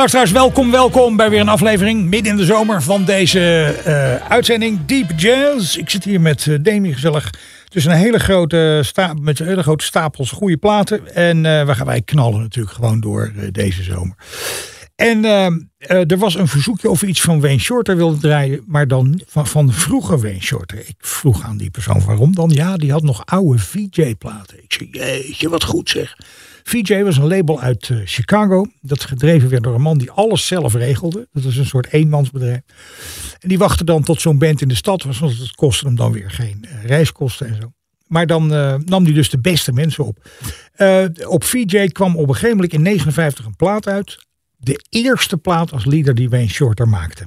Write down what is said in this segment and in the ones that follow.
Luisteraars, welkom, welkom bij weer een aflevering midden in de zomer van deze eh, uitzending Deep Jazz. Ik zit hier met uh, Demi gezellig tussen een hele grote, sta met hele grote stapels goede platen. En uh, we gaan wij knallen natuurlijk gewoon door deze zomer. En er was een verzoekje of iets van Wayne Shorter wilde draaien, maar dan van, van vroeger Wayne Shorter. Ik vroeg aan die persoon waarom dan. Ja, die had nog oude VJ-platen. Ik zei, jeetje, wat goed zeg. VJ was een label uit uh, Chicago. Dat gedreven werd door een man die alles zelf regelde. Dat is een soort eenmansbedrijf. En die wachtte dan tot zo'n band in de stad was. Want het kostte hem dan weer geen uh, reiskosten en zo. Maar dan uh, nam hij dus de beste mensen op. op VJ kwam op een gegeven moment in 59 een plaat uit. De eerste plaat als leader die Wayne Shorter maakte.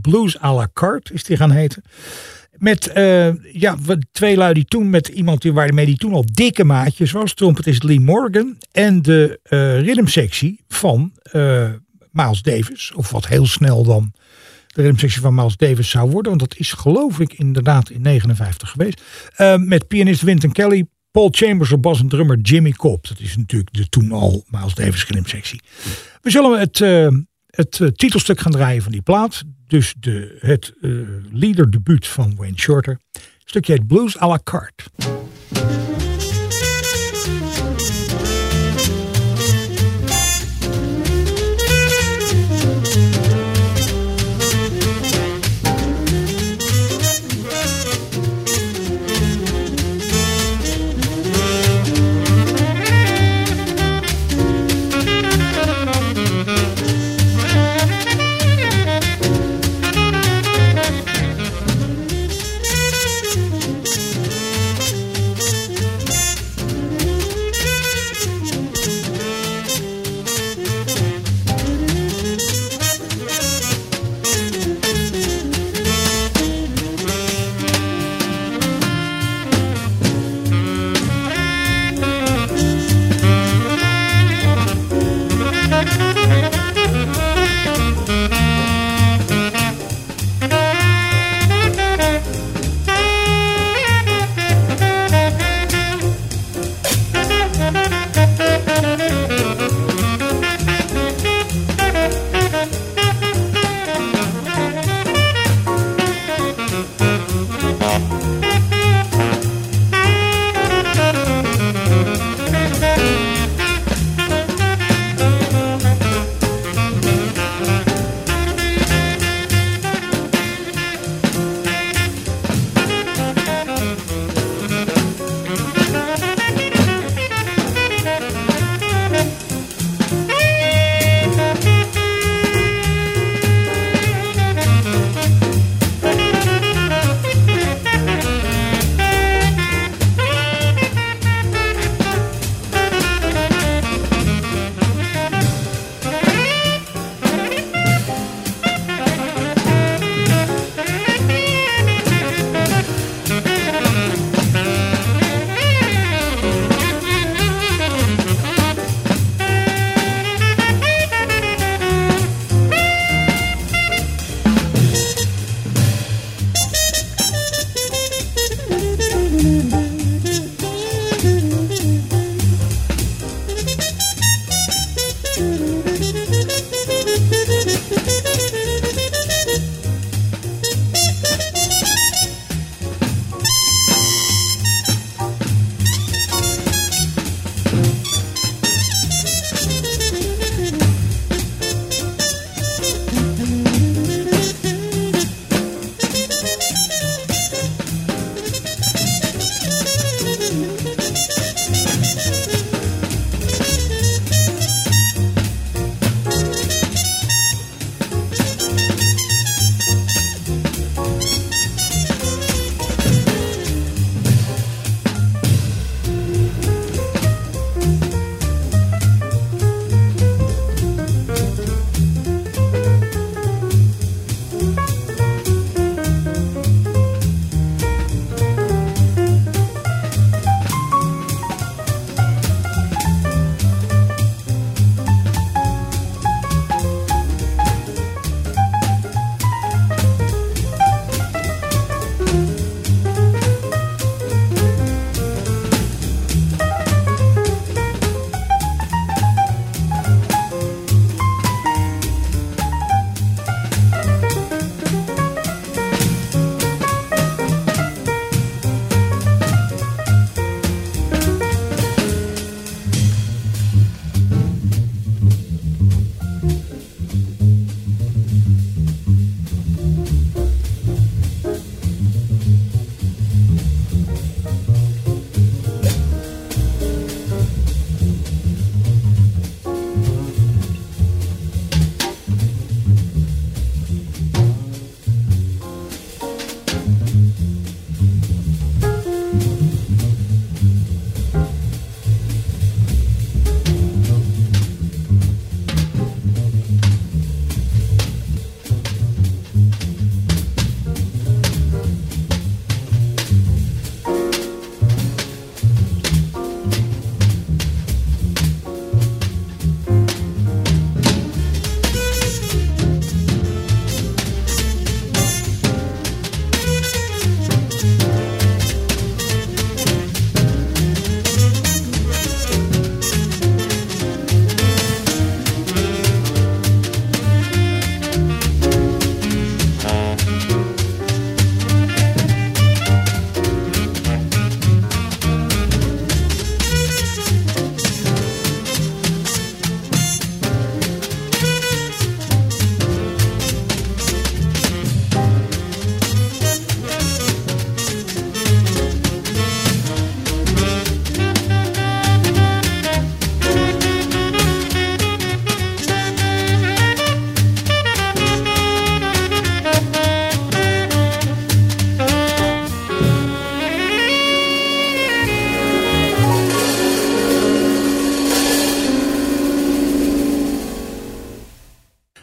Blues à la carte is die gaan heten. Met uh, ja, twee lui die toen met iemand die, waarmee die toen al dikke maatjes was. Trompetist Lee Morgan. En de uh, van uh, Miles Davis. Of wat heel snel dan de rhythmsectie van Miles Davis zou worden. Want dat is geloof ik inderdaad in 59 geweest. met pianist Wynton Kelly. Paul Chambers op bas en drummer Jimmy Cobb. Dat is natuurlijk de toen al Miles Davis rhythmsectie. We zullen het, het titelstuk gaan draaien van die plaat dus de, het uh, leaderdebuut van Wayne Shorter. Stukje heet Blues à la carte.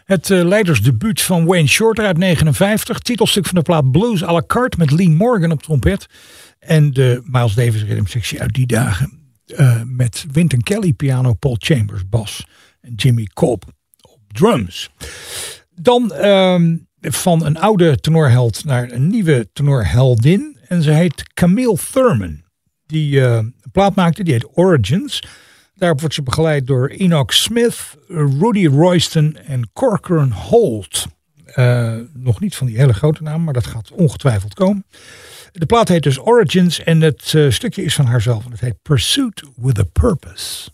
Het uh, leidersdebuut van Wayne Shorter uit 59. Titelstuk van de plaat Blues à la carte met Lee Morgan op trompet. En de Miles Davis ritmesectie uit die dagen. Uh, met Wynton Kelly piano, Paul Chambers bas en Jimmy Cobb op drums. Dan uh, van een oude tenorheld naar een nieuwe tenorheldin. En ze heet Camille Thurman. Die uh, een plaat maakte, die heet Origins. Daarop wordt ze begeleid door Enoch Smith, Rudy Royston en Corcoran Holt. Uh, nog niet van die hele grote naam, maar dat gaat ongetwijfeld komen. De plaat heet dus Origins en het uh, stukje is van haarzelf en het heet Pursuit with a Purpose.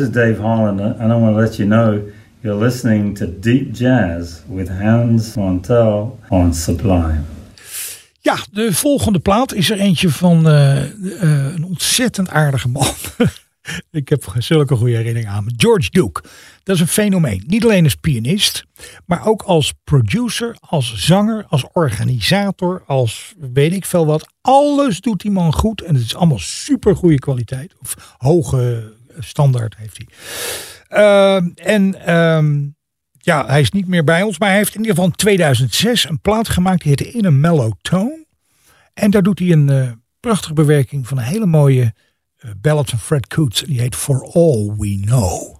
Is Dave Holland, and I want to let you know you're listening to Deep Jazz with Hans Montel on Sublime. Ja, de volgende plaat is er eentje van eh, eh, een ontzettend aardige man. Ik heb zulke goede herinneringen aan. George Duke. Dat is een fenomeen. Niet alleen als pianist, maar ook als producer, als zanger, als organisator, als weet ik veel wat. Alles doet die man goed en het is allemaal super goede kwaliteit. Of hoge standaard heeft hij. Ehm, en ehm, ja, hij is niet meer bij ons, maar hij heeft in ieder geval in 2006 een plaat gemaakt die heette In a Mellow Tone. En daar doet hij een eh, prachtige bewerking van een hele mooie uh, ballad van Fred Coots. Die heet For All We Know.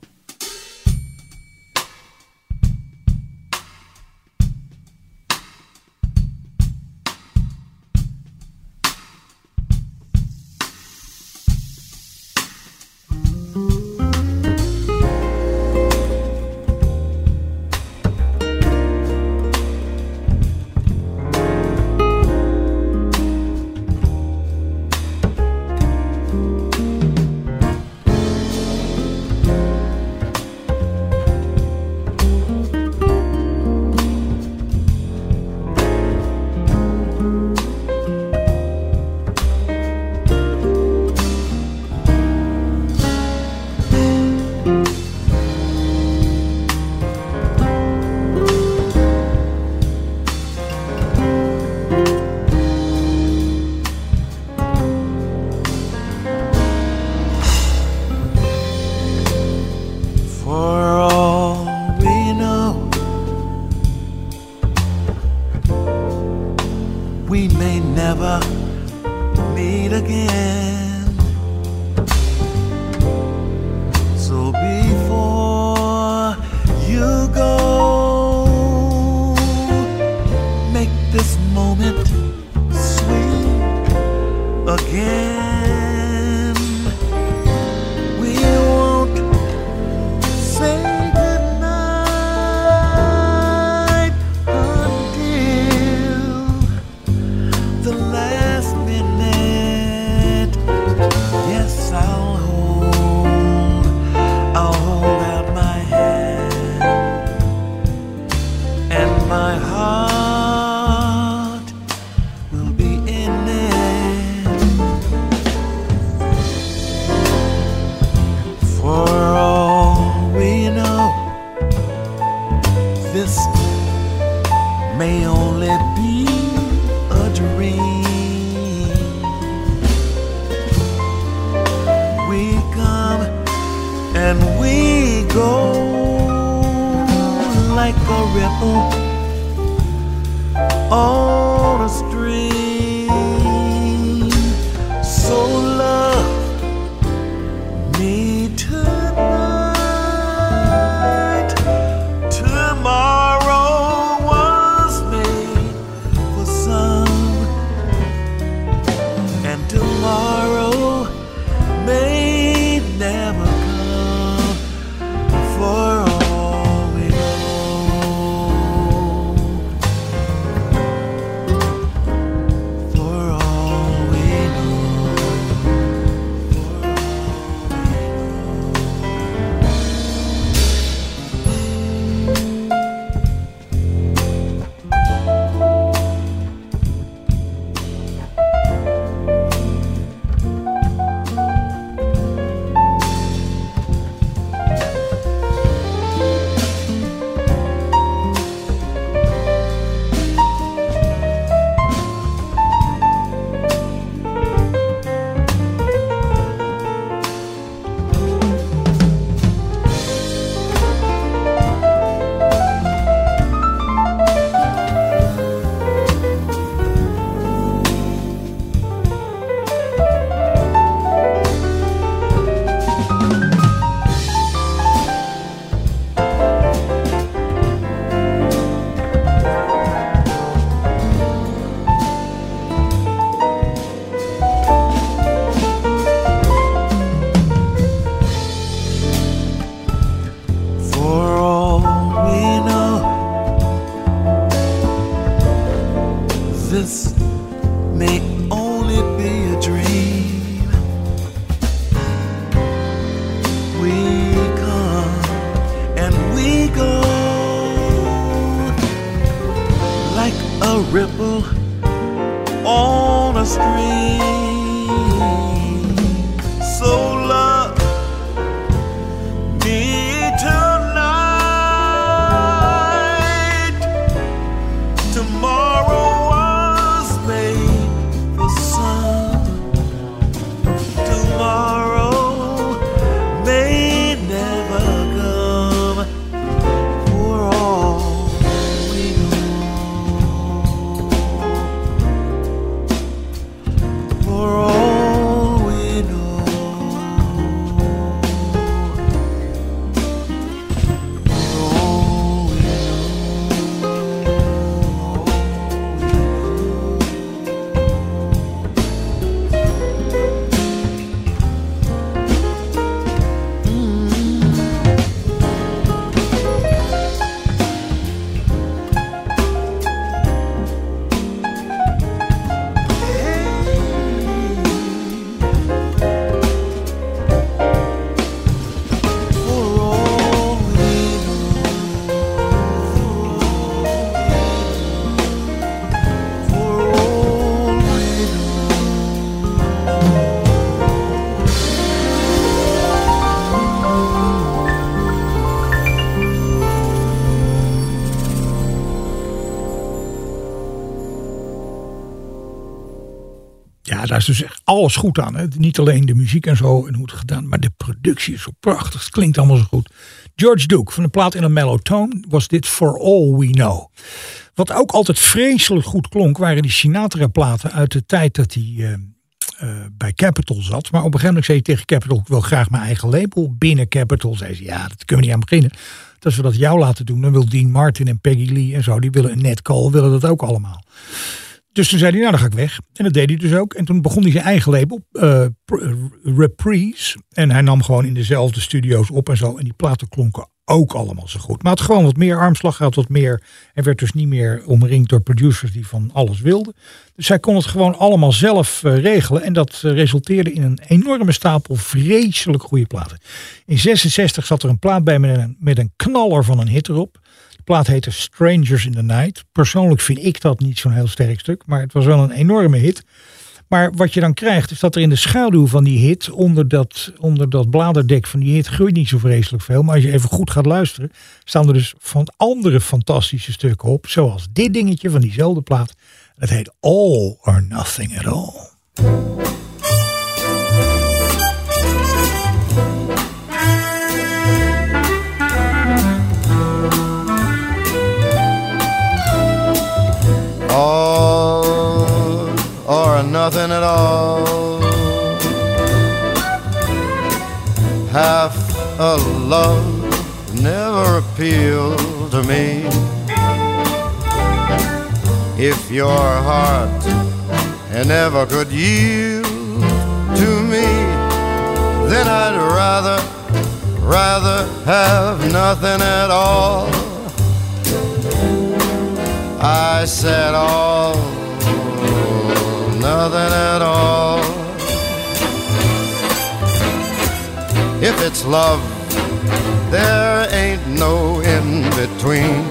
Alles goed aan. Hè? Niet alleen de muziek en zo en hoe het gedaan, maar de productie is zo prachtig. Het klinkt allemaal zo goed. George Duke van de plaat in een mellow tone was dit For All We Know. Wat ook altijd vreselijk goed klonk, waren die Sinatra-platen uit de tijd dat hij eh, eh, bij Capitol zat. Maar op een gegeven moment zei hij tegen Capitol: Ik wil graag mijn eigen label binnen Capitol. Zei ze: Ja, dat kunnen we niet aan beginnen. Dat we dat jou laten doen, dan wil Dean Martin en Peggy Lee en zo, die willen een net call, willen dat ook allemaal. Dus toen zei hij, nou dan ga ik weg. En dat deed hij dus ook. En toen begon hij zijn eigen label, Pr- Reprise. En hij nam gewoon in dezelfde studio's op en zo. En die platen klonken ook allemaal zo goed. Maar had gewoon wat meer armslag, hij had wat meer. En werd dus niet meer omringd door producers die van alles wilden. Dus hij kon het gewoon allemaal zelf eh, regelen. En dat resulteerde in een enorme stapel vreselijk goede platen. In 66 zat er een plaat bij met een, met een knaller van een hit erop. Plaat heette Strangers in the Night. Persoonlijk vind ik dat niet zo'n heel sterk stuk. Maar het was wel een enorme hit. Maar wat je dan krijgt, is dat er in de schaduw van die hit, onder dat, onder dat bladerdek van die hit, groeit niet zo vreselijk veel. Maar als je even goed gaat luisteren, staan er dus van andere fantastische stukken op. Zoals dit dingetje van diezelfde plaat. Dat heet All or Nothing at All. All or nothing at all. Half a love never appealed to me. If your heart never could yield to me, then I'd rather, rather have nothing at all. I said all, nothing at all. If it's love, there ain't no in between.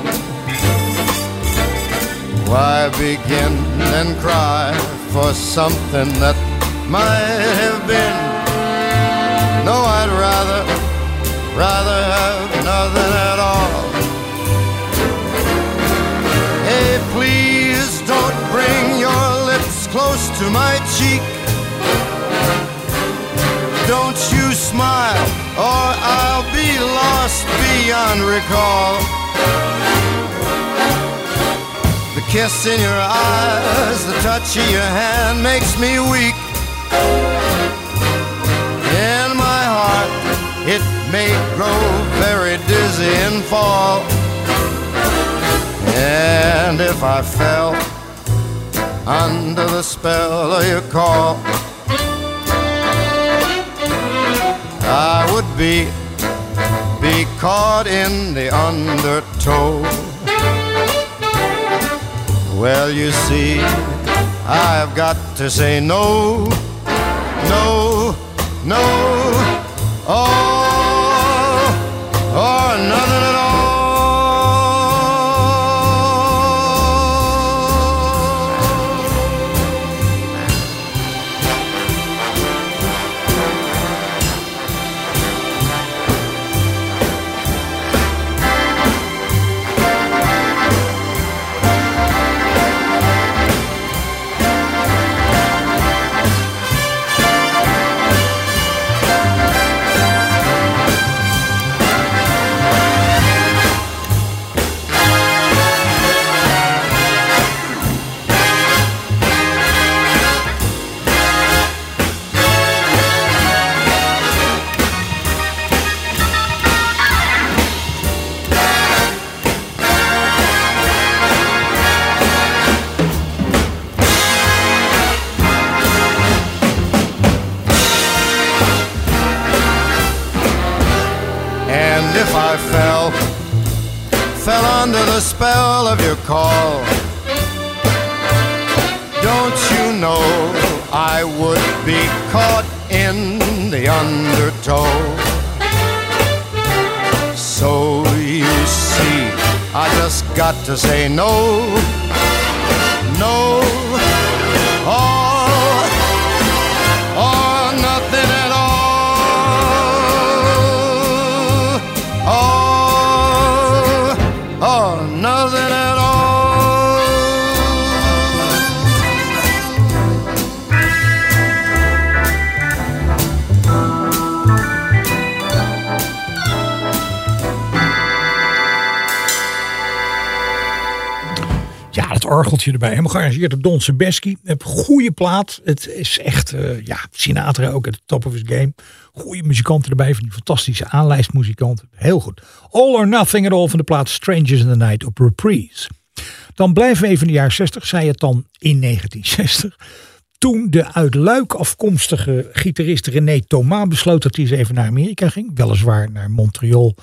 Why begin and cry for something that might have been? No, I'd rather, rather have nothing at all. Close to my cheek. Don't you smile, or I'll be lost beyond recall. The kiss in your eyes, the touch of your hand makes me weak. In my heart, it may grow very dizzy and fall. And if I fell under the spell of your call, I would be be caught in the undertow. Well, you see, I've got to say no, no, no, oh, oh or nothing say no, erbij. Helemaal gearrangeerd door Don Sebeski. Heb goede plaat. Het is echt, eh, ja, Sinatra ook the top of his game. Goede muzikanten erbij, van die fantastische aanlijstmuzikanten. Heel goed. All or Nothing at All van de plaat Strangers in the Night op Reprise. Dan blijven we even in de jaren 60, zei het dan in 1960. Toen de uit Luik afkomstige gitarist René Thomas besloot dat hij eens even naar Amerika ging. Weliswaar naar Montreal,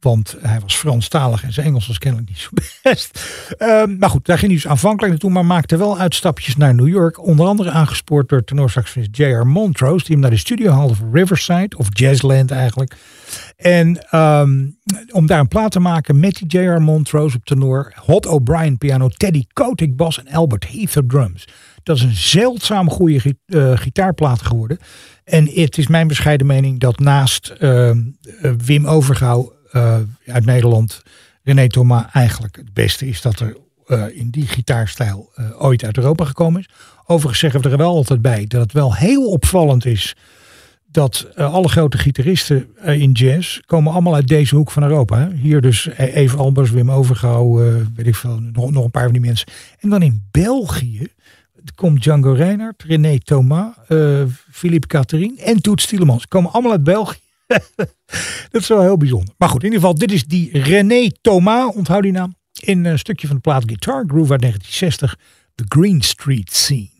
want hij was Franstalig en zijn Engels was kennelijk niet zo best. Ehm, maar goed, daar ging hij dus aanvankelijk naartoe, maar maakte wel uitstapjes naar New York. Onder andere aangespoord door tenorsaxofonist J.R. Montrose, die hem naar de studio haalde van Riverside, of Jazzland eigenlijk. En ehm, om daar een plaat te maken met die J.R. Montrose op tenor, Hot O'Brien piano, Teddy Kotick bas en Albert Heath drums. Dat is een zeldzaam goede eh, gitaarplaat geworden. En het is mijn bescheiden mening dat naast ehm, eh, Wim Overgouw uit Nederland, René Thomas eigenlijk het beste is dat er eh, in die gitaarstijl eh, ooit uit Europa gekomen is. Overigens zeggen we er wel altijd bij dat het wel heel opvallend is dat eh, alle grote gitaristen eh, in jazz komen allemaal uit deze hoek van Europa. Hè? Hier dus eh, Eve Albers, Wim Overgouw, eh, weet ik veel, nog, nog een paar van die mensen. En dan in België komt Django Reinhardt, René Thomas, eh Philippe Catherine en Toet Stielemans. Komen allemaal uit België. dat is wel heel bijzonder. Maar goed, in ieder geval, dit is die René Thomas, onthoud die naam. In eh, een stukje van de plaat Guitar Groove uit 1960, The Green Street Scene.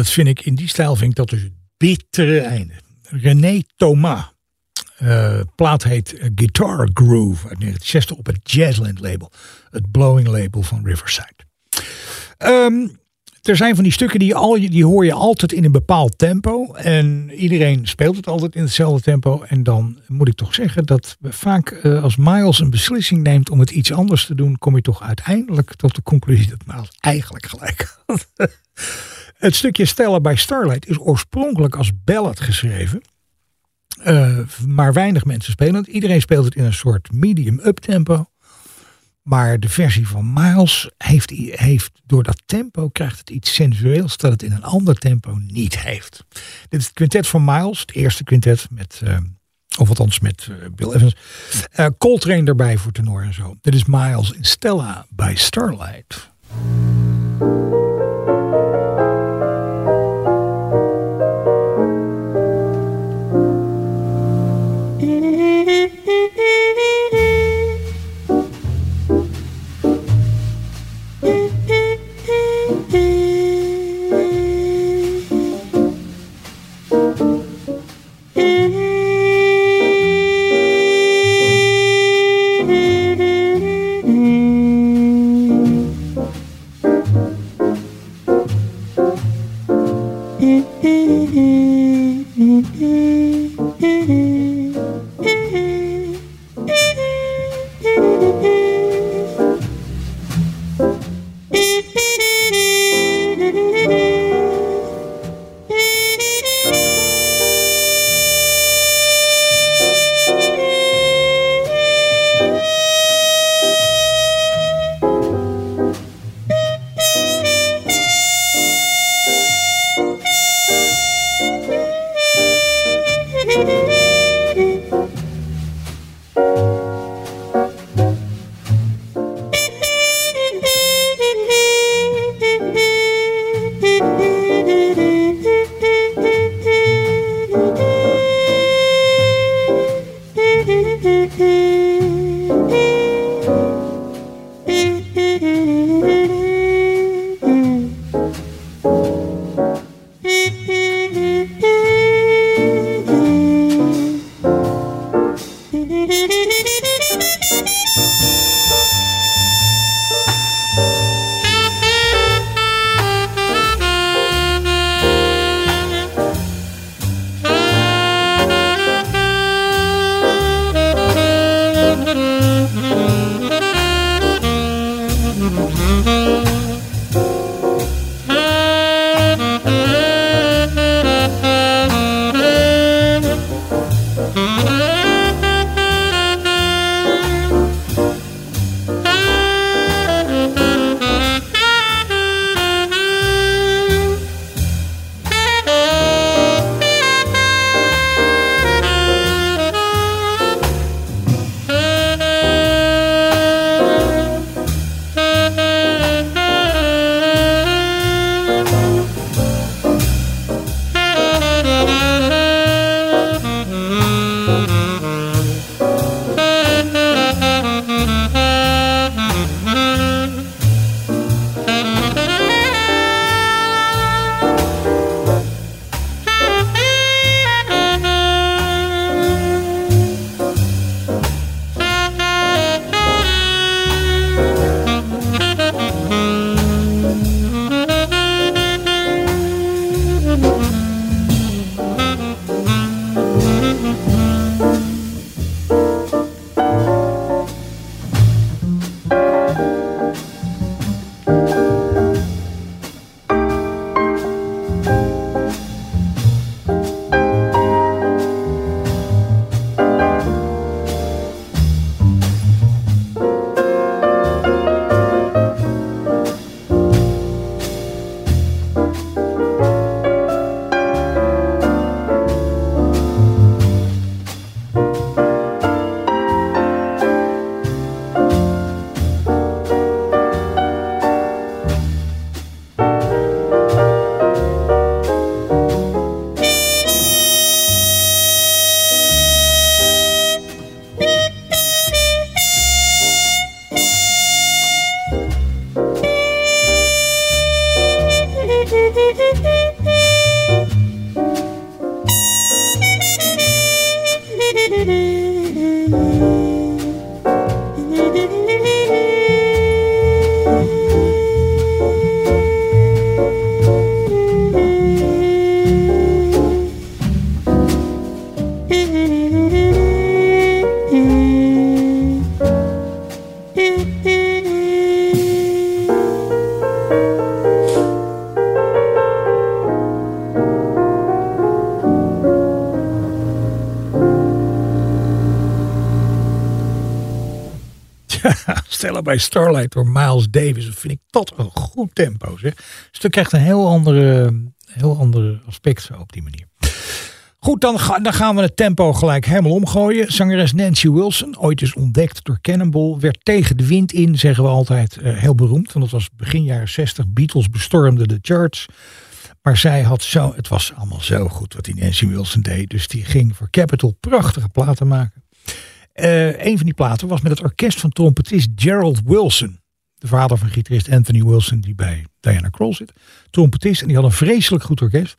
Dat vind ik in die stijl vind ik dat dus het bittere einde. René Thomas. Eh, plaat heet eh, Guitar Groove uit 1960 op het Jazzland label. Het blowing label van Riverside. Ehm, er zijn van die stukken die, al, die hoor je altijd in een bepaald tempo. En iedereen speelt het altijd in hetzelfde tempo. En dan moet ik toch zeggen dat vaak eh, als Miles een beslissing neemt om het iets anders te doen, kom je toch uiteindelijk tot de conclusie dat Miles eigenlijk gelijk had. het stukje Stella bij Starlight is oorspronkelijk als ballad geschreven. Uh, maar weinig mensen spelen het. Iedereen speelt het in een soort medium-up tempo. Maar de versie van Miles heeft, heeft door dat tempo krijgt het iets sensueels dat het in een ander tempo niet heeft. Dit is het quintet van Miles, het eerste quintet met, uh, of althans met uh, Bill Evans. Uh, Coltrane erbij voor tenor en zo. Dit is Miles in Stella bij Starlight. Bij Starlight door Miles Davis. Dat vind ik dat een goed tempo. Zeg. Dus het krijgt een heel andere, heel andere aspect zo op die manier. Goed, dan, dan gaan we het tempo gelijk helemaal omgooien. Zangeres Nancy Wilson, ooit is ontdekt door Cannonball, werd tegen de wind in, zeggen we altijd, eh, heel beroemd. Want dat was begin jaren 60. Beatles bestormden de charts. Maar zij had zo, het was allemaal zo goed wat die Nancy Wilson deed. Dus die ging voor Capitol prachtige platen maken. Uh, een van die platen was met het orkest van trompetist Gerald Wilson. De vader van gitarist Anthony Wilson, die bij Diana Krall zit. Trompetist. En die had een vreselijk goed orkest.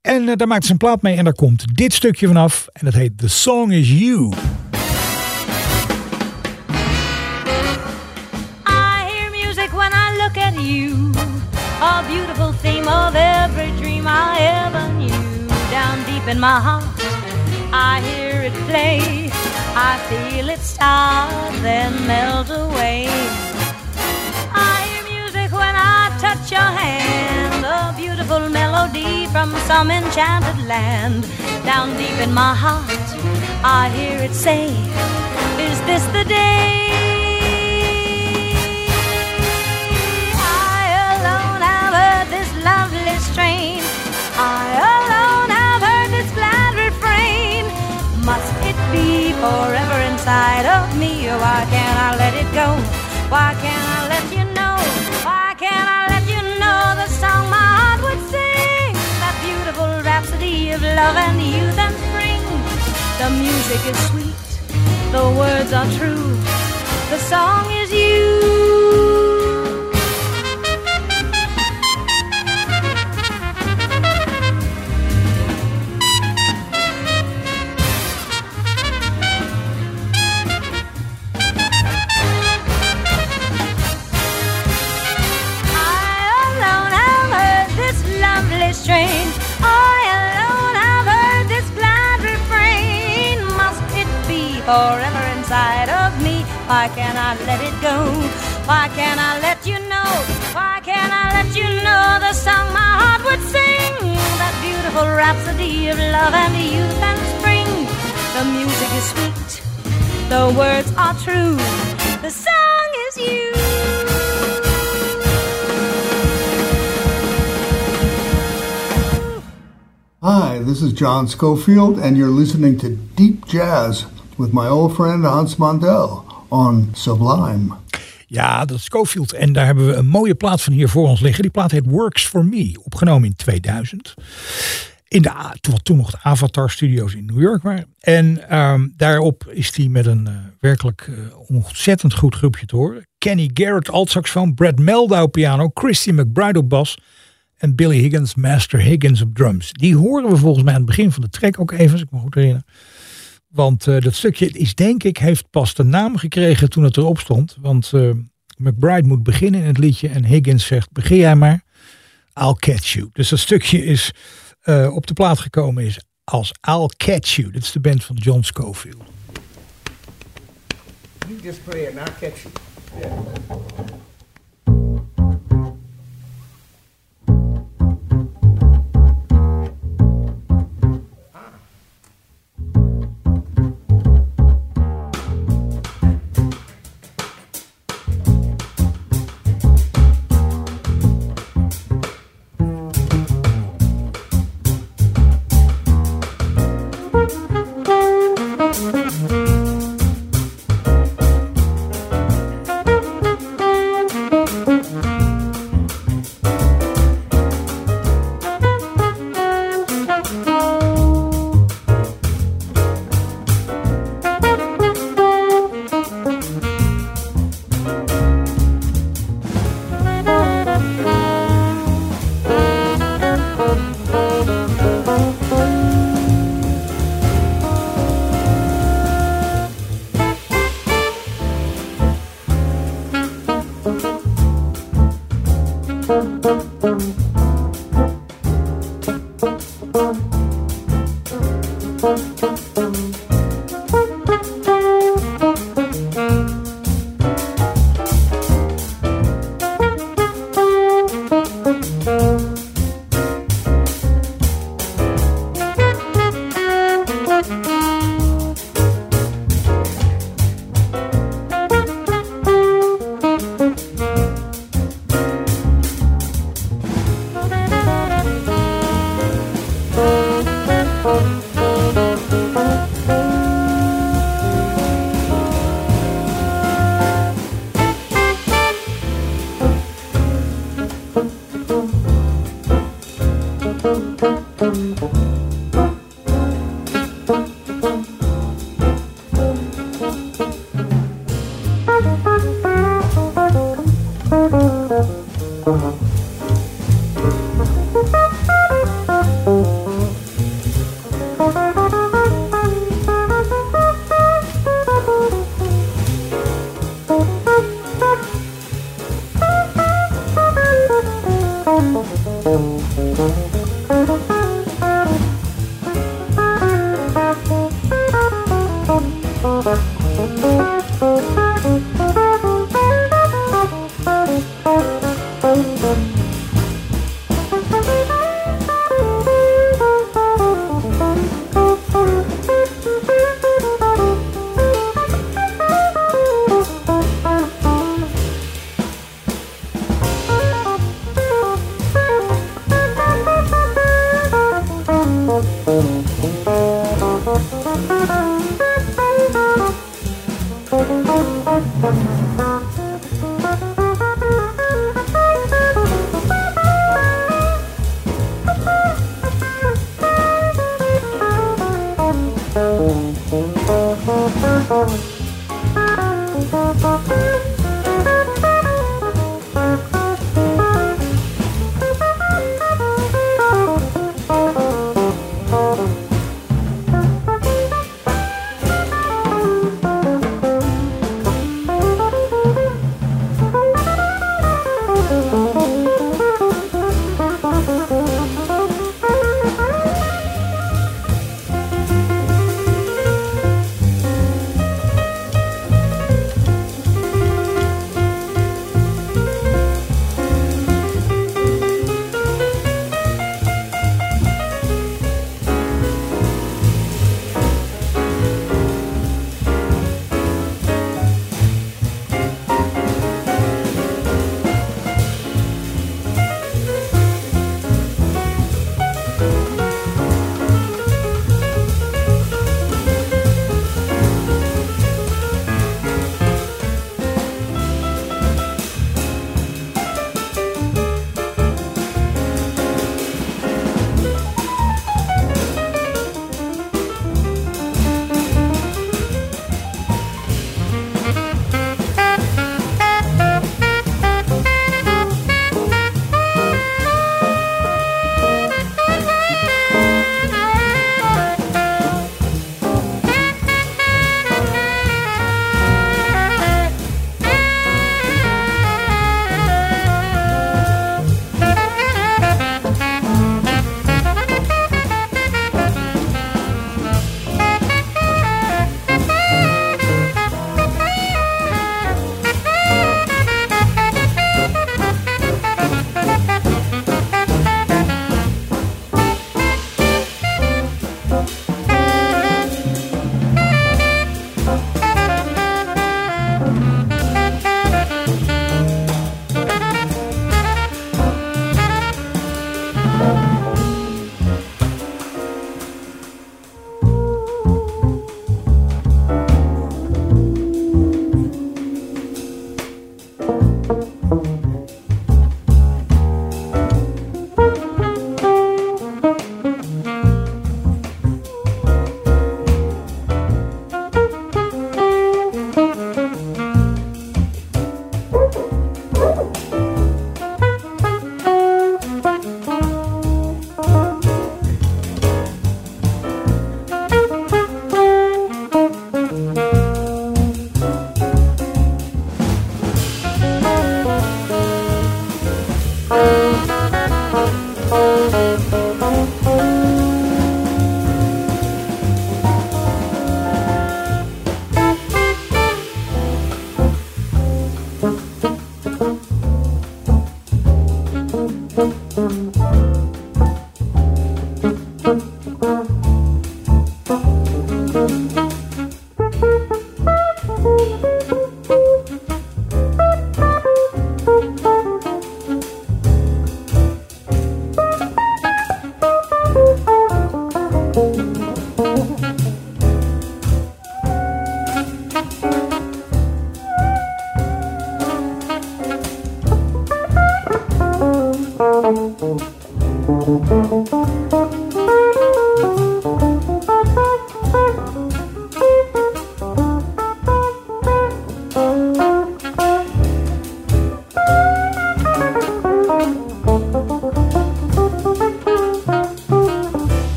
En uh, daar maakte ze een plaat mee. En daar komt dit stukje vanaf. En dat heet The Song Is You. Look at you. A beautiful theme of every dream I ever knew. Down deep in my heart, I hear it play. I feel it start, then melt away. I hear music when I touch your hand. A beautiful melody from some enchanted land. Down deep in my heart, I hear it say, Is this the day? I alone have heard this lovely strain. I alone be forever inside of me? Why can't I let it go? Why can't I let you know? Why can't I let you know the song my heart would sing? That beautiful rhapsody of love and youth and spring. The music is sweet, the words are true. The song is you. Forever inside of me? Why can't I let it go? Why can't I let you know? Why can't I let you know the song my heart would sing? That beautiful rhapsody of love and youth and spring. The music is sweet, the words are true. The song is you. Hi, this is John Schofield, and you're listening to Deep Jazz with my old friend Hans Mandel on Sublime. Ja, dat is. En daar hebben we een mooie plaat van hier voor ons liggen. Die plaat heet Works For Me, opgenomen in 2000. In de, wat toen nog de Avatar Studios in New York waren. En ehm, daarop is hij met een eh, werkelijk eh, ontzettend goed groepje te horen. Kenny Garrett altsaxofoon, Brad Meldau piano, Christy McBride op bas en Billy Higgins, Master Higgins op drums. Die horen we volgens mij aan het begin van de track ook even, als ik me goed herinner. Want eh, dat stukje is denk ik, heeft pas de naam gekregen toen het erop stond. Want eh, McBride moet beginnen in het liedje en Higgins zegt, begin jij maar, I'll catch you. Dus dat stukje is eh, op de plaat gekomen is als I'll catch you. Dit is de band van John Scofield. You just play and I'll catch you.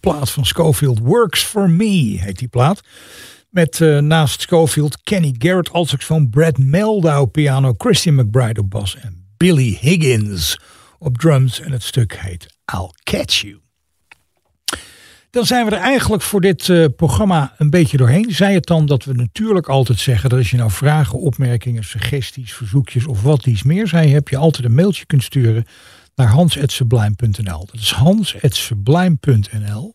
Plaat van Schofield. Works for Me heet die plaat. Met eh, naast Schofield Kenny Garrett als saxofoon, Brad Meldau piano, Christian McBride op bas en Billy Higgins op drums. En het stuk heet I'll Catch You. Dan zijn we er eigenlijk voor dit eh, programma een beetje doorheen. Zij het dan dat we natuurlijk altijd zeggen dat als je nou vragen, opmerkingen, suggesties, verzoekjes of wat iets meer zij, heb je altijd een mailtje kunt sturen naar hans.sublime.nl. Dat is hans.sublime.nl.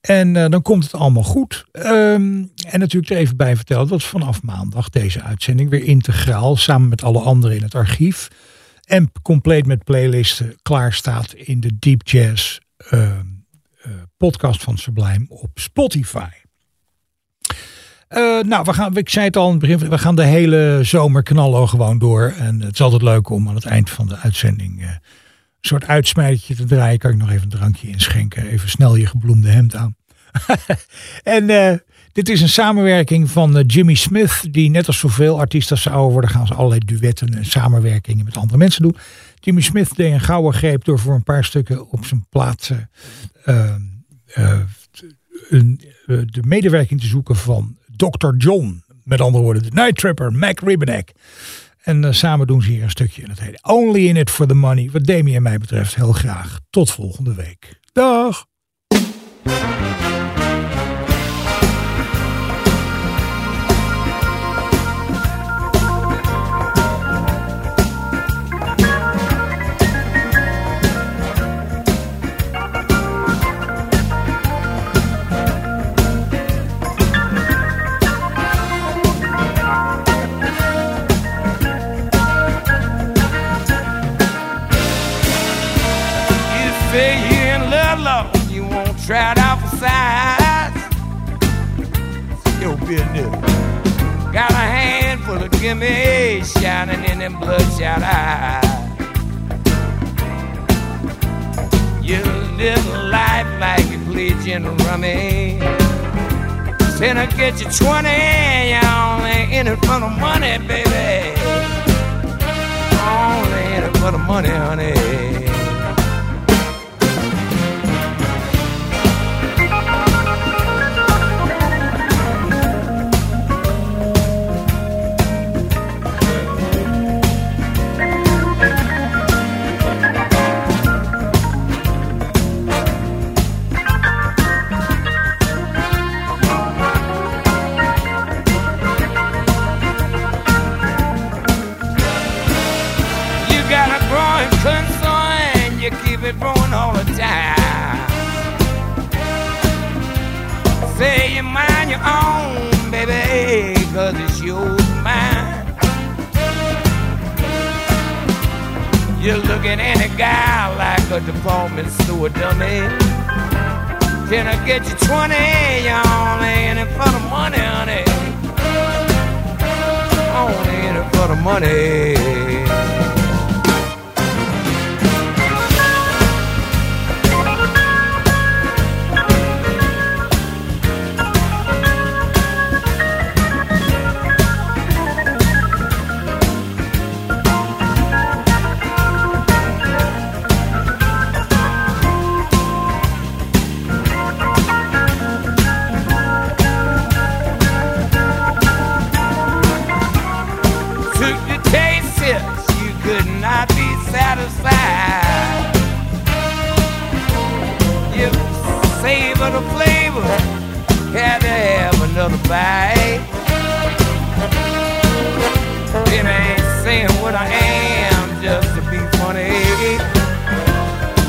En eh, dan komt het allemaal goed. Ehm, en natuurlijk er even bij vertellen dat vanaf maandag deze uitzending weer integraal samen met alle anderen in het archief en compleet met playlisten klaar staat in de Deep Jazz ehm, eh, podcast van Sublime op Spotify. Eh, nou, we gaan, ik zei het al in het begin, we gaan de hele zomer knallen gewoon door. En het is altijd leuk om aan het eind van de uitzending soort uitsmijtertje te draaien. Kan ik nog even een drankje inschenken. Even snel je gebloemde hemd aan. en dit is een samenwerking van Jimmy Smith, die net als zoveel artiesten zouden worden, gaan ze allerlei duetten en samenwerkingen met andere mensen doen. Jimmy Smith deed een gouden greep door voor een paar stukken op zijn plaats uh, uh, een, de medewerking te zoeken van Dr. John. Met andere woorden, de Night Trapper, Mac Ribbeneck. En samen doen ze hier een stukje en het heet Only in it for the money. Wat Demi en mij betreft heel graag. Tot volgende week. Dag! Of gimme shining in them bloodshot eyes. You live life like you play gin rummy. Said I get you 20, you only in it for the money, baby. Only in it for the money, honey. A department store dummy. Can I get you 20? You only in it for the money, honey. Only in it for the money.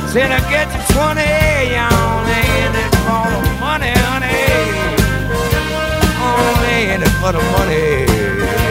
Said I get you 20, you only in it for the money, honey. Only in it for the money.